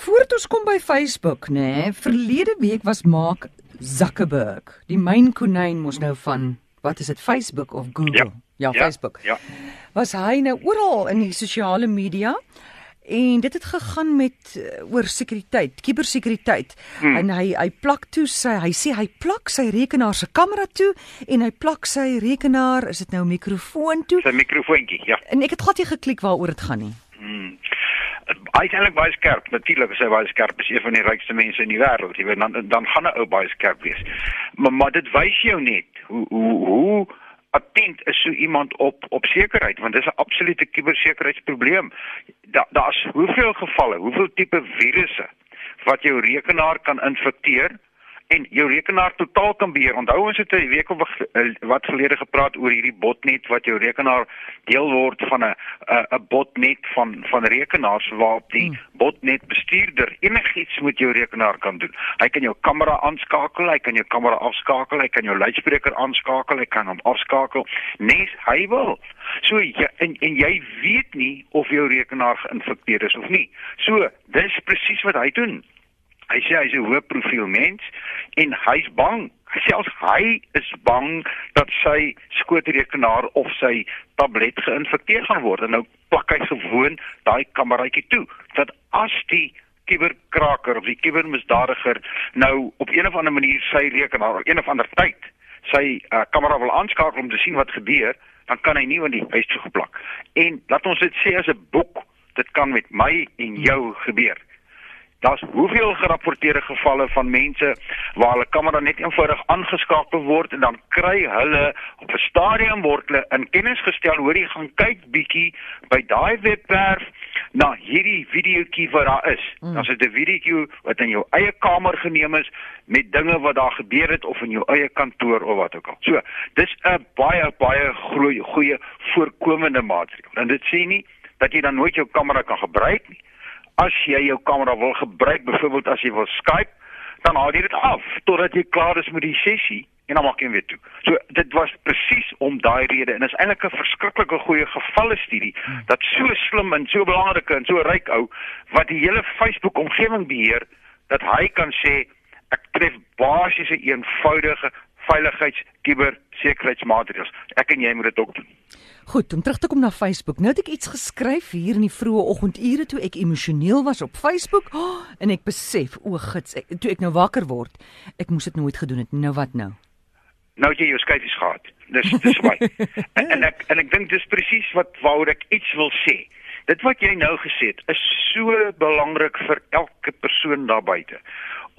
Voordat ons kom by Facebook, nê, nee, verlede week was Mark Zuckerberg, die myn konyn mos nou van wat is dit Facebook of Google? Ja, ja Facebook. Ja. Was hy nou oral in die sosiale media? En dit het gegaan met uh, oor sekuriteit, kubersekuriteit. Hmm. En hy hy plak toe sy hy sê hy plak sy rekenaar se kamera toe en hy plak sy rekenaar, is dit nou 'n mikrofoon toe? Sy mikrofoontjie, ja. En ek het glad nie geklik waaroor dit gaan nie. Hy is eintlik baie skerp. Natuurlik is hy baie skerp. Hy is een van die rykste mense in die wêreld. Jy weet dan dan gaan 'n ou baie skerp wees. Maar maar dit wys jou net hoe hoe hoe attent is so iemand op op sekerheid want dis 'n absolute kubersekuriteitsprobleem. Daar daar's hoeveel gevalle, hoeveel tipe virusse wat jou rekenaar kan infekteer en jou rekenaar totaal kan beheer. Onthou ons het 'n week of wat gelede gepraat oor hierdie botnet wat jou rekenaar deel word van 'n 'n botnet van van rekenaars waarop die hmm. botnet bestuurder enigiets met jou rekenaar kan doen. Hy kan jou kamera aanskakel, hy kan jou kamera afskakel, hy kan jou luidspreker aanskakel, hy kan hom afskakel. Nee, hy wil. So ja, en en jy weet nie of jou rekenaar geïnfekteer is of nie. So, dis presies wat hy doen. Hy sê hy's 'n hoë profiel mens en hy's bang. Selfs hy is bang dat sy skootrekenaar of sy tablet geïnfekteer gaan word. En nou plak hy gewoon daai kameraitjie toe dat as die kuberkraker of die kubermisdadiger nou op een of ander manier sy rekenaar op een of ander tyd sy uh, kamera wil aanskakel om te sien wat gebeur, dan kan hy nie want die huis toe geplak. En laat ons dit sê as 'n boek, dit kan met my en jou gebeur. Daar's hoeveel gerapporteerde gevalle van mense waar hulle kamera net eenvoudig aangeskakel word en dan kry hulle op 'n stadium word hulle in kennis gestel hoor jy gaan kyk bietjie by daai webwerf na hierdie videoetjie wat daar is. Mm. Dan is dit 'n videoetjie wat in jou eie kamer geneem is met dinge wat daar gebeur het of in jou eie kantoor of wat ook al. So, dis 'n baie baie groot goeie voorkomende maatreël. En dit sê nie dat jy dan nooit jou kamera kan gebruik nie as jy jou kamera wil gebruik, byvoorbeeld as jy wil Skype, dan haal jy dit af totdat jy klaar is met die sessie en dan maak jy hom weer toe. So dit was presies om daai rede en is eintlik 'n verskriklike goeie gevalle studie dat so slim en so belangrike en so ryk ou wat die hele Facebook omgewing beheer dat hy kan sê ek tref basiese eenvoudige veiligheids kubersekuriteitsmaatreëls. Ek en jy moet dit ook doen. Goed, om terug te kom na Facebook. Nou het ek iets geskryf hier in die vroeë oggendure toe ek emosioneel was op Facebook oh, en ek besef, o, gits, ek, toe ek nou wakker word, ek moes dit nooit gedoen het. Nou wat nou? Nou jy jou skyfies gehad. Dis dis baie. en, en ek en ek dink dis presies wat waaroor ek iets wil sê. Dit wat jy nou gesê het, is so belangrik vir elke persoon daar buite.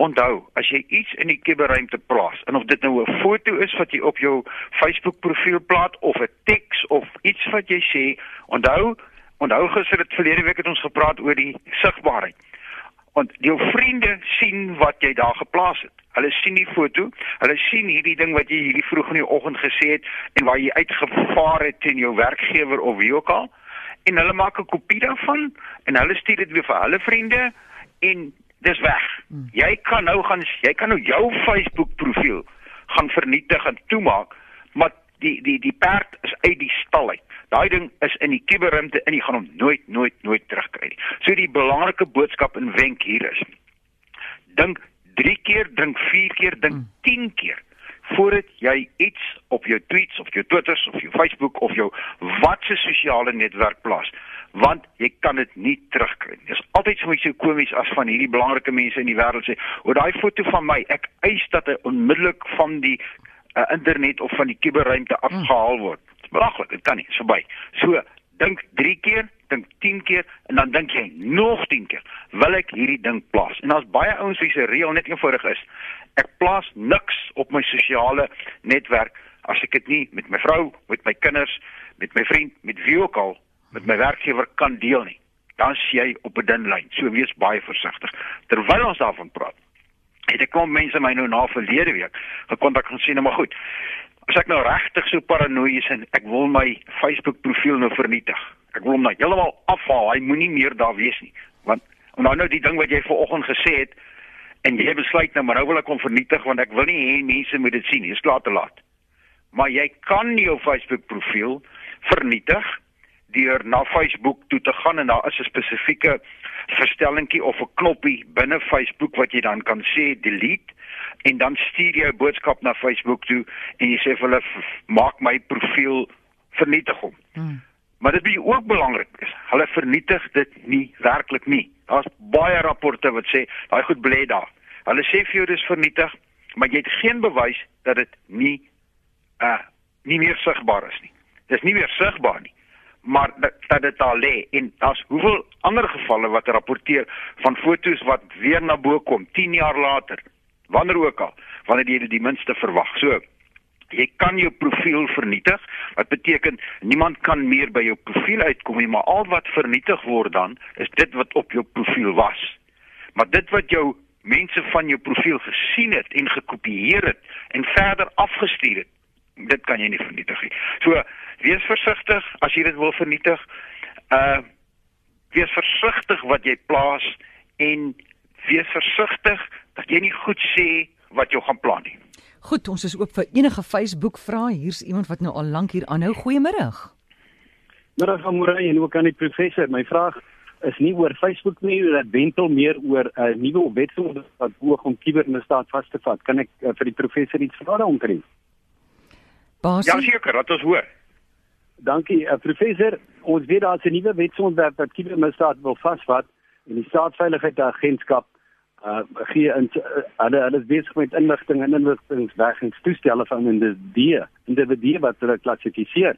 Onthou, as jy iets in die kuberruimte plaas, en of dit nou 'n foto is wat jy op jou Facebook profiel plaas of 'n teks of iets wat jy sê, onthou, onthou gister het verlede week het ons gepraat oor die sigbaarheid. Want jou vriende sien wat jy daar geplaas het. Hulle sien die foto, hulle sien hierdie ding wat jy hierdie vroeg in die oggend gesê het en waar jy uitgevaar het teen jou werkgewer of wie ook al en hulle maak 'n kopie daarvan en hulle stuur dit weer vir hulle vriende en dis weg. Hmm. Jy kan nou gaan jy kan nou jou Facebook profiel gaan vernietig en toemaak, maar die die die perd is uit die stal uit. Daai ding is in die kuberruimte en jy gaan hom nooit nooit nooit terugkry nie. So die belangrike boodskap en wenk hier is: dink 3 keer, dink 4 keer, dink 10 hmm. keer voordat jy iets op jou tweets of jou Twitters of jou Facebook of jou watse sosiale netwerk plaas want jy kan dit nie terugkry nie. Dit is altyd so iets so komies as van hierdie belangrike mense in die wêreld sê, "O, daai foto van my, ek eis dat hy onmiddellik van die uh, internet of van die kuberruimte afgehaal word." Belaglik, dit kan nie, so by. So, dink 3 keer, dink 10 keer en dan dink jy nog 10 keer, wil ek hierdie ding plaas? En daar's baie ouens wie se reël net eenvoudig is, ek plaas niks op my sosiale netwerk as ek dit nie met my vrou, met my kinders, met my vriend, met wie ook al met my werkgewer kan deel nie. Dan sien jy op 'n dun lyn. So wees baie versigtig. Terwyl ons daarvan praat, het ek kom mense my nou na verlede week gekontak en sê nou maar goed. As ek nou regtig so paranoïes en ek wil my Facebook profiel nou vernietig. Ek wil hom nou heeltemal afhaal. Hy moenie meer daar wees nie. Want en nou nou die ding wat jy vanoggend gesê het en jy besluit nou maar nou wil ek hom vernietig want ek wil nie hê mense moet dit sien nie. Dit is klaar te laat. Maar jy kan jou Facebook profiel vernietig deur na Facebook toe te gaan en daar is 'n spesifieke verstellingkie of 'n knoppie binne Facebook wat jy dan kan sê delete en dan stuur jy 'n boodskap na Facebook toe en jy sê vir hulle maak my profiel vernietig hom. Hmm. Maar dit is ook belangrik. Hulle vernietig dit nie werklik nie. Daar's baie rapporte wat sê daai goed bly daar. Hulle sê vir jou dis vernietig, maar jy het geen bewys dat dit nie uh nie meer sigbaar is nie. Dis nie meer sigbaar nie maar dat dit daar lê. En daar's hoeveel ander gevalle wat rapporteer van fotos wat weer na bo kom 10 jaar later wanneer ook al wanneer jy dit die minste verwag. So jy kan jou profiel vernietig wat beteken niemand kan meer by jou profiel uitkom nie maar al wat vernietig word dan is dit wat op jou profiel was. Maar dit wat jou mense van jou profiel gesien het en gekopieer het en verder afgestuur het dit kan jy nie vernietig nie. So wees versigtig as jy dit wil vernietig. Uh wees versigtig wat jy plaas en wees versigtig dat jy nie goed sê wat jy gaan plan nie. Goed, ons is oop vir enige Facebook vrae. Hier's iemand wat nou al lank hier aanhou. Goeiemôre. Middag aan Morey en ook aan die professor. My vraag is nie oor Facebook nie, dat wentel meer oor 'n uh, nuwe wetgewing wat poog om kibermisdaad vas te vat. Kan ek uh, vir die professor iets vra daaroor? Ja, seker, laat ons hoor. Dankie, uh, professor. Ons weet daar's 'n nuwe wetsontwerp wat kibermisdaad wil vasvat en die staatsveiligheidsagentskap uh gee in uh, hulle hulle is besig met inligting en inligtingwegingstoestelle van individue, individue wat hulle klassifiseer.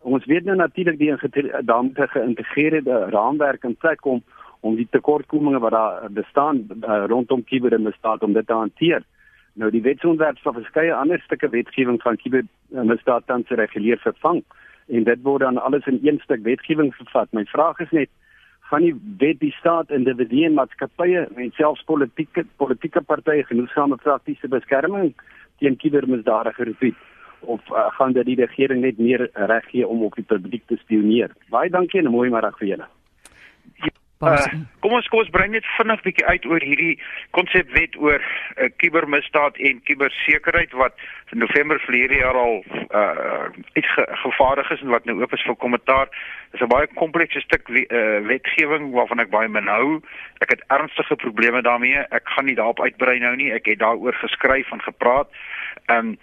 Ons weet nou natuurlik die daarmee geïntegreerde raamwerk in plek kom om die tekortkominge wat daar bestaan uh, rondom kibermisdaad om dit te hanteer. Nou die wetsontwerp sal verskeie ander stukke wetgewing van kibermisdaad tans reguleer vervang en dit word dan alles in een stuk wetgewing gevat. My vraag is net gaan die wet die staat individue en maatskappye en selfs politieke politieke partye genoegsame praktiese beskerming teen kibermisdadige gebied of uh, gaan dit die regering net meer reg gee om op die publiek te spioneer. Baie dankie en 'n mooi middag vir julle. Uh, kom ons kom ons bring net vinnig bietjie uit oor hierdie konsep wet oor uh, kibermisdaad en kibersekerheid wat in November verlede jaar al uh, uitgevaardig is en wat nou oop is vir kommentaar. Dit is 'n baie komplekse stuk uh, wetgewing waarvan ek baie min hou. Ek het ernstige probleme daarmee. Ek gaan nie daarop uitbrei nou nie. Ek het daaroor geskryf en gepraat. Um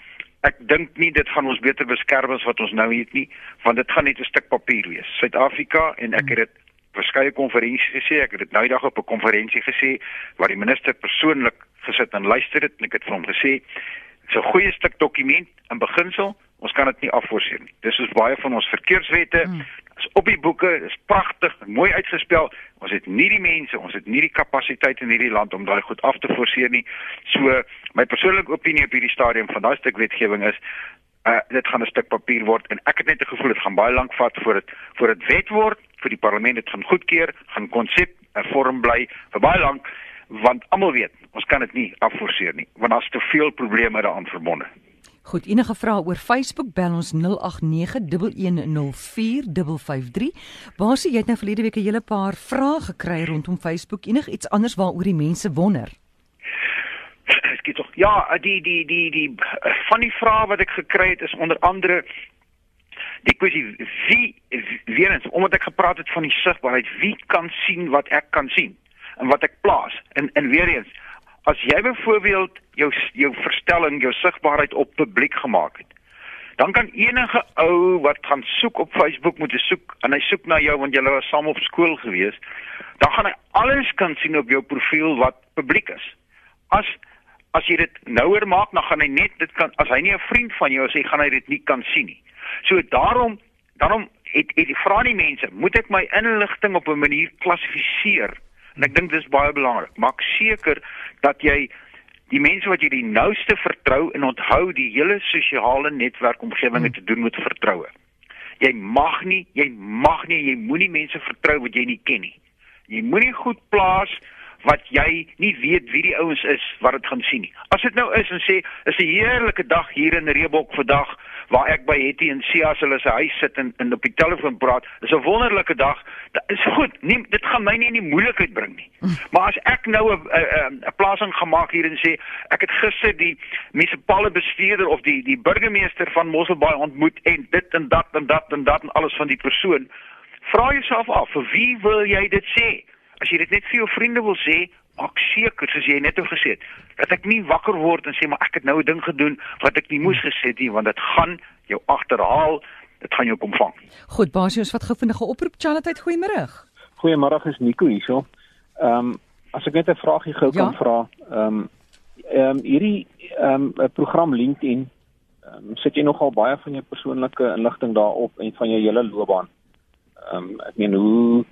Ek dink nie dit gaan ons beter beskerm as wat ons nou het nie, want dit gaan net 'n stuk papier wees. Suid-Afrika en ek het dit verskeie konferensies gesê, ek het dit nou eendag op 'n konferensie gesê waar die minister persoonlik gesit en luister het en ek het vir hom gesê dit's 'n goeie stuk dokument in beginsel, ons kan dit nie afforceer nie. Dis soos baie van ons verkeerswette, hmm. is op die boeke, dis pragtig, mooi uitgespel. Ons het nie die mense, ons het nie die kapasiteit in hierdie land om daai goed af te forceer nie. So my persoonlike opinie op hierdie stadium van daai stuk wetgewing is uh dit gaan 'n stuk papier word en ek het net 'n gevoel dit gaan baie lank vat voor dit voor dit wet word vir die parlement dit gaan goedkeur, gaan konsep 'n vorm bly vir baie lank want almal weet ons kan dit nie afforceer nie want daar's te veel probleme daaraan verbonde. Goed, enige vrae oor Facebook bel ons 0891104553. Basie, jy het nou verlede week 'n hele paar vrae gekry rondom Facebook. Enig iets anders waaroor die mense wonder? Ek tog ja, die die die die van die vrae wat ek gekry het is onder andere die kwessie wie weer eens omdat ek gepraat het van die sigbaarheid wie kan sien wat ek kan sien en wat ek plaas? En en weer eens as jy byvoorbeeld jou jou verstelling jou sigbaarheid op publiek gemaak het dan kan enige ou wat gaan soek op Facebook moet soek en hy soek na jou want julle was saam op skool gewees dan gaan hy alles kan sien op jou profiel wat publiek is. As as jy dit nouer maak dan gaan hy net dit kan as hy nie 'n vriend van jou is hy gaan hy dit nie kan sien nie So daarom daarom het het die vra die mense, moet ek my inligting op 'n manier klassifiseer? En ek dink dis baie belangrik. Maak seker dat jy die mense wat jy die nouste vertrou en onthou die hele sosiale netwerkomgewing het te doen met vertroue. Jy mag nie, jy mag nie, jy moenie mense vertrou wat jy nie ken nie. Jy moenie goed plaas wat jy nie weet wie die ouens is wat dit gaan sien nie. As dit nou is en sê, is 'n heerlike dag hier in Reebok vandag waar ek by Hetty en Sia se hulle se huis sit en, en op die telefoon praat. Dis 'n wonderlike dag. Dit is goed. Nie, dit gaan my nie in die moeilikheid bring nie. Maar as ek nou 'n 'n plasing gemaak hier en sê ek het gister die munisipale bestuurder of die die burgemeester van Mosselbaai ontmoet en dit en dat en dat en dat en alles van die persoon Vra jouself af, vir wie wil jy dit sê? As jy dit net vir jou vriende wil sê, maak seker soos jy net gesê het, dat ek nie wakker word en sê maar ek het nou 'n ding gedoen wat ek nie moes gesê het nie, want dit gaan jou agterhaal, dit gaan jou kom vang. Goed, Basius, wat gou vinnige oproep Charlotte, goeiemôre. Goeiemôre, is Nico hierso. Ehm um, as ek net 'n vragie gou Ja. kan vra, ehm um, ehm um, hierdie ehm um, program LinkedIn, ehm um, sit jy nogal baie van jou persoonlike inligting daarop en van jou hele loopbaan. Ehm um, ek meen hoe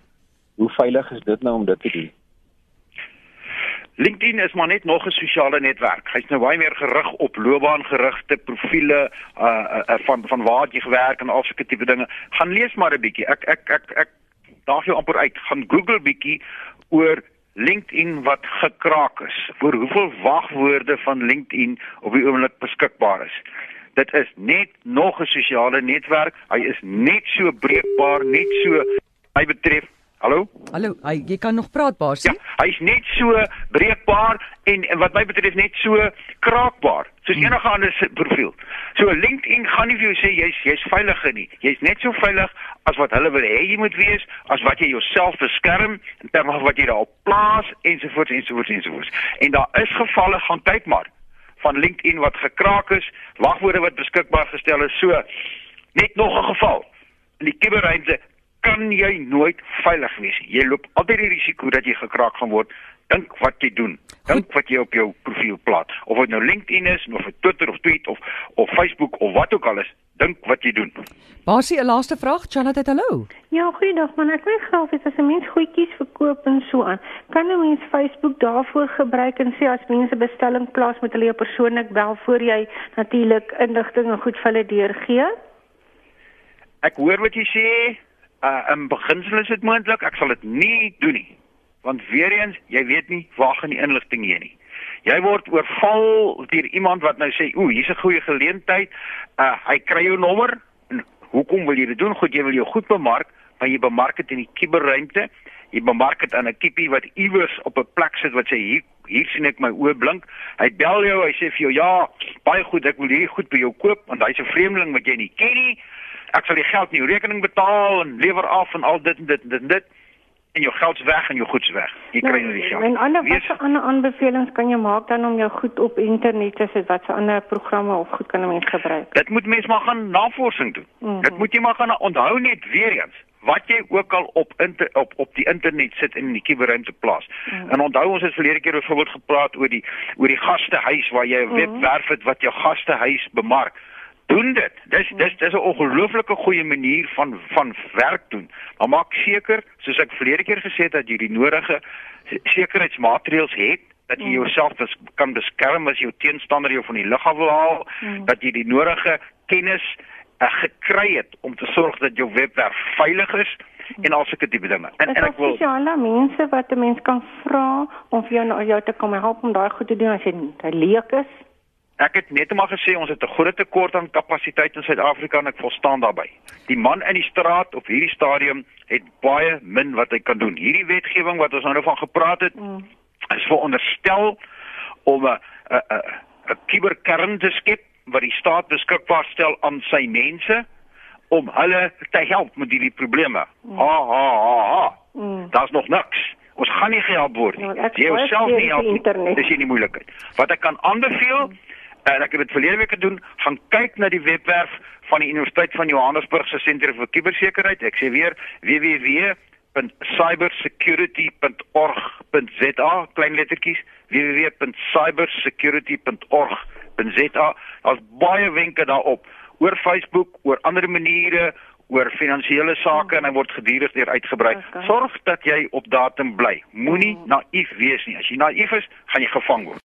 hoe veilig is dit nou om dit te doen? LinkedIn is maar net nog 'n sosiale netwerk. Hy's nou baie meer gerig op loopbaangerigte profile uh, uh, uh van van waar jy gewerk en al sulke tipe dinge. Gaan lees maar 'n bietjie. Ek ek ek ek daag jou amper uit. Gaan Google bietjie oor LinkedIn wat gekraak is. Oor hoeveel wagwoorde van LinkedIn op die oomblik beskikbaar is. Dit is net nog 'n sosiale netwerk. Hy is net so breekbaar, net so hy betref Hallo? Hallo, hy, jy kan nog praat Basie? Ja, hy's net so breekbaar en, en wat my betref net so kraakbaar soos Hmm. enige ander profiel. So LinkedIn gaan nie vir jou sê jy's jy's veiliger nie. Jy's net so veilig as wat hulle wil hê jy moet wees, as wat jy jouself beskerm in terme van wat jy daarop plaas ensovoorts ensovoorts ensovoorts. En daar is gevalle gaan kyk maar van LinkedIn wat gekraak is, wagwoorde wat beskikbaar gestel is. So net nog 'n geval. In die kuberruimte kan jy nooit veilig wees. nie. Jy loop altyd die risiko dat jy gekraak gaan word. Dink wat jy doen. Dink wat jy op jou profiel plaas. Of dit nou LinkedIn is of Twitter of Tweet of of Facebook of wat ook al is, dink wat jy doen. Basie, 'n laaste vraag. Charlotte, hallo. Ja, goeiedag man. Ek wil graag weet as 'n mens goedjies verkoop en so aan, kan 'n mens Facebook daarvoor gebruik en sê as mense bestelling plaas met hulle jou persoonlik bel voor jy natuurlik inligting en goed vir hulle deurgee? Ek hoor wat jy sê. Uh in beginsel is dit moontlik. Ek sal dit nie doen nie. Want weer eens, jy weet nie waar gaan die inligting heen nie. Jy word oorval deur iemand wat nou sê, "Ooh, hier's 'n goeie geleentheid." Uh hy kry jou nommer. En hoekom wil jy dit doen? Goed, jy wil jou goed bemark, maar jy bemark dit in die kuberruimte. Jy bemark dit aan 'n kippie wat iewers op 'n plek sit wat sê, "Hier hier sien ek my oë blink." Hy bel jou, hy sê vir jou, "Ja, baie goed, ek wil hierdie goed by jou koop want hy's 'n vreemdeling wat jy nie ken nie." Ek sal die geld in jou rekening betaal en lewer af en al dit en dit en dit, en dit en jou geld's weg en jou goed's weg. Jy kry nou die geld. En ander Wees- watter ander aanbevelings kan jy maak dan om jou goed op internet te sit? Watse ander programme of goed kan 'n mens gebruik? Dit moet mens maar gaan navorsing doen. Mhm. Dit moet jy maar gaan onthou net weer eens wat jy ook al op inter, op op die internet sit in die kuberruimte plaas. En onthou ons het verlede keer byvoorbeeld gepraat oor die oor die gastehuis waar jy 'n webwerf het wat jou gastehuis bemark. Doen dit. Dis dis dis 'n ongelooflike goeie manier van van werk doen. Maar maak seker, soos ek verlede keer gesê het dat jy die nodige sekuriteitsmaatreëls het dat jy jouself bes kan beskerm as jou teenstander jou van die lug af wil haal, dat jy die nodige kennis uh, gekry het om te sorg dat jou webwerf veilig is en al sulke tipe dinge. En en ek wil spesiale mense wat 'n mens kan vra om vir jou na jou te kom help om daai goed te doen as jy jy leek is? Ek het net maar gesê ons het 'n groot tekort aan kapasiteit in Suid-Afrika en ek volstaan daarbey. Die man in die straat op hierdie stadium het baie min wat hy kan doen. Hierdie wetgewing wat ons nou nou van gepraat het, Mm. is veronderstel om 'n 'n 'n kuberkern te skep wat die staat beskikbaar stel aan sy mense om hulle te help met hierdie probleme. Ha ha ha. ha. Mm. Daar's nog niks. Ons gaan nie gehelp word nie. Ja, Jy jouself nie help nie. Dis hier die moeilikheid. Wat ek kan aanbeveel en ek het dit verlede week gedoen, gaan kyk na die webwerf van die Universiteit van Johannesburg se sentrum vir kubersekuriteit. Ek sê weer www.cybersecurity.org.za klein lettertjies www.cybersecurity.org.za. Daar's baie wenke daarop oor Facebook, oor ander maniere oor finansiële sake en hy word gedurig deur uitgebrei. Sorg dat jy op datum bly. Moenie naïef wees nie. As jy naïef is, gaan jy gevang word.